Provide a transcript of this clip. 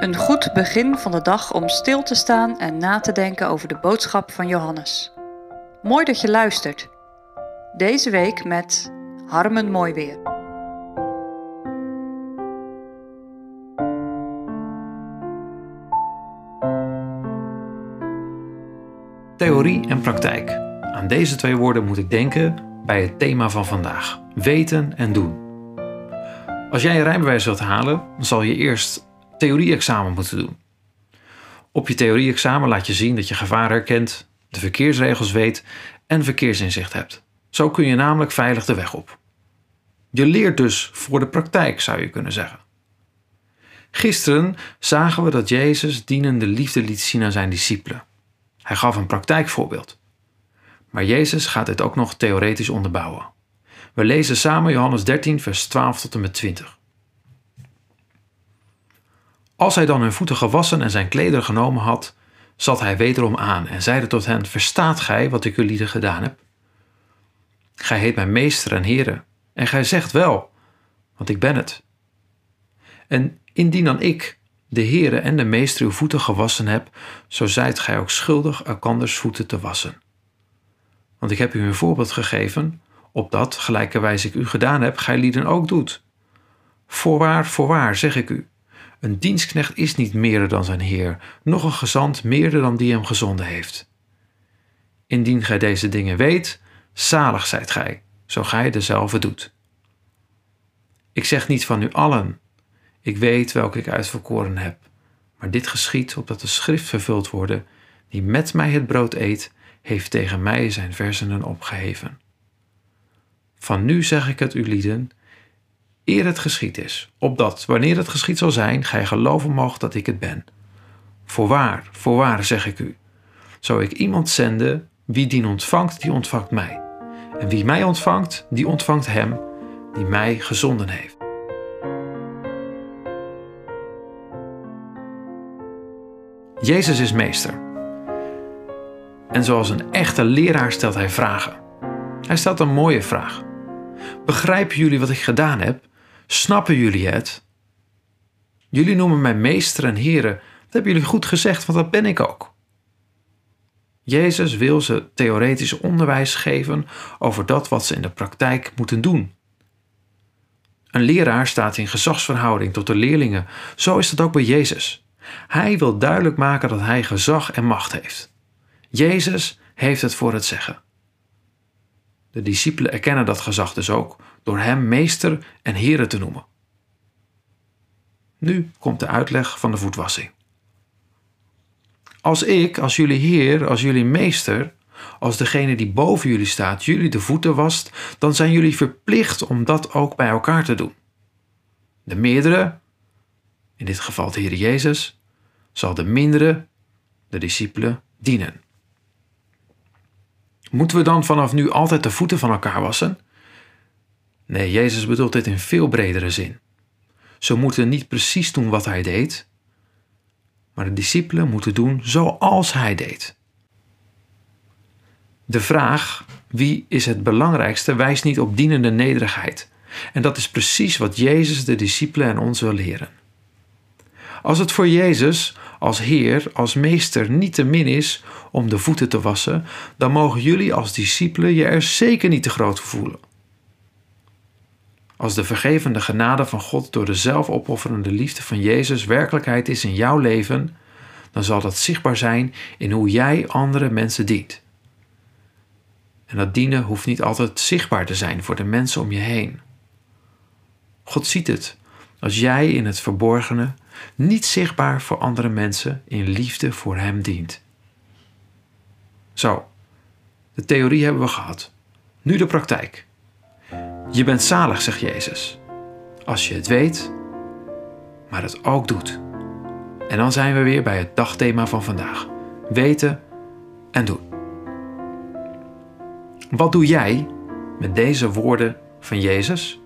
Een goed begin van de dag om stil te staan en na te denken over de boodschap van Johannes. Mooi dat je luistert. Deze week met Harmen Mooiweer. Theorie en praktijk. Aan deze twee woorden moet ik denken bij het thema van vandaag: weten en doen. Als jij een rijbewijs wilt halen, zal je eerst theorie-examen moeten doen. Op je theorie-examen laat je zien dat je gevaar herkent, de verkeersregels weet en verkeersinzicht hebt. Zo kun je namelijk veilig de weg op. Je leert dus voor de praktijk, zou je kunnen zeggen. Gisteren zagen we dat Jezus dienende liefde liet zien aan zijn discipelen. Hij gaf een praktijkvoorbeeld. Maar Jezus gaat dit ook nog theoretisch onderbouwen. We lezen samen Johannes 13, vers 12 tot en met 20. Als hij dan hun voeten gewassen en zijn klederen genomen had, zat hij wederom aan en zeide tot hen: Verstaat gij wat ik jullie gedaan heb? Gij heet mij meester en heren, en gij zegt wel, want ik ben het. En indien dan ik, de Heere en de Meester, uw voeten gewassen heb, zo zijt gij ook schuldig elkanders voeten te wassen. Want ik heb u een voorbeeld gegeven, opdat, gelijkerwijs ik u gedaan heb, gij lieden ook doet. Voorwaar, voorwaar, zeg ik u, een dienstknecht is niet meerder dan zijn Heer, noch een gezant meerder dan die hem gezonden heeft. Indien gij deze dingen weet, zalig zijt gij, zo gij dezelfde doet. Ik zeg niet van u allen, ik weet welke ik uitverkoren heb, maar dit geschiet opdat de schrift vervuld worden, die met mij het brood eet, heeft tegen mij zijn versenen opgeheven. Van nu zeg ik het u lieden, eer het geschied is, opdat, wanneer het geschied zal zijn, gij geloven moogt dat ik het ben. Voorwaar, voorwaar zeg ik u, zo ik iemand zende, wie dien ontvangt, die ontvangt mij. En wie mij ontvangt, die ontvangt hem, die mij gezonden heeft. Jezus is meester. En zoals een echte leraar stelt hij vragen. Hij stelt een mooie vraag. Begrijpen jullie wat ik gedaan heb? Snappen jullie het? Jullie noemen mij meester en heren. Dat hebben jullie goed gezegd, want dat ben ik ook. Jezus wil ze theoretisch onderwijs geven over dat wat ze in de praktijk moeten doen. Een leraar staat in gezagsverhouding tot de leerlingen. Zo is dat ook bij Jezus. Hij wil duidelijk maken dat hij gezag en macht heeft. Jezus heeft het voor het zeggen. De discipelen erkennen dat gezag dus ook door hem meester en heren te noemen. Nu komt de uitleg van de voetwassing. Als ik, als jullie heer, als jullie meester, als degene die boven jullie staat, jullie de voeten wast, dan zijn jullie verplicht om dat ook bij elkaar te doen. De meerdere, in dit geval de Heer Jezus, zal de mindere, de discipelen, dienen. Moeten we dan vanaf nu altijd de voeten van elkaar wassen? Nee, Jezus bedoelt dit in veel bredere zin. Ze moeten niet precies doen wat hij deed, maar de discipelen moeten doen zoals hij deed. De vraag wie is het belangrijkste wijst niet op dienende nederigheid. En dat is precies wat Jezus de discipelen en ons wil leren. Als het voor Jezus als Heer, als Meester niet te min is om de voeten te wassen, dan mogen jullie als discipelen je er zeker niet te groot voor voelen. Als de vergevende genade van God door de zelfopofferende liefde van Jezus werkelijkheid is in jouw leven, dan zal dat zichtbaar zijn in hoe jij andere mensen dient. En dat dienen hoeft niet altijd zichtbaar te zijn voor de mensen om je heen. God ziet het als jij in het verborgene, niet zichtbaar voor andere mensen, in liefde voor Hem dient. Zo, de theorie hebben we gehad. Nu de praktijk. Je bent zalig, zegt Jezus, als je het weet, maar het ook doet. En dan zijn we weer bij het dagthema van vandaag: weten en doen. Wat doe jij met deze woorden van Jezus?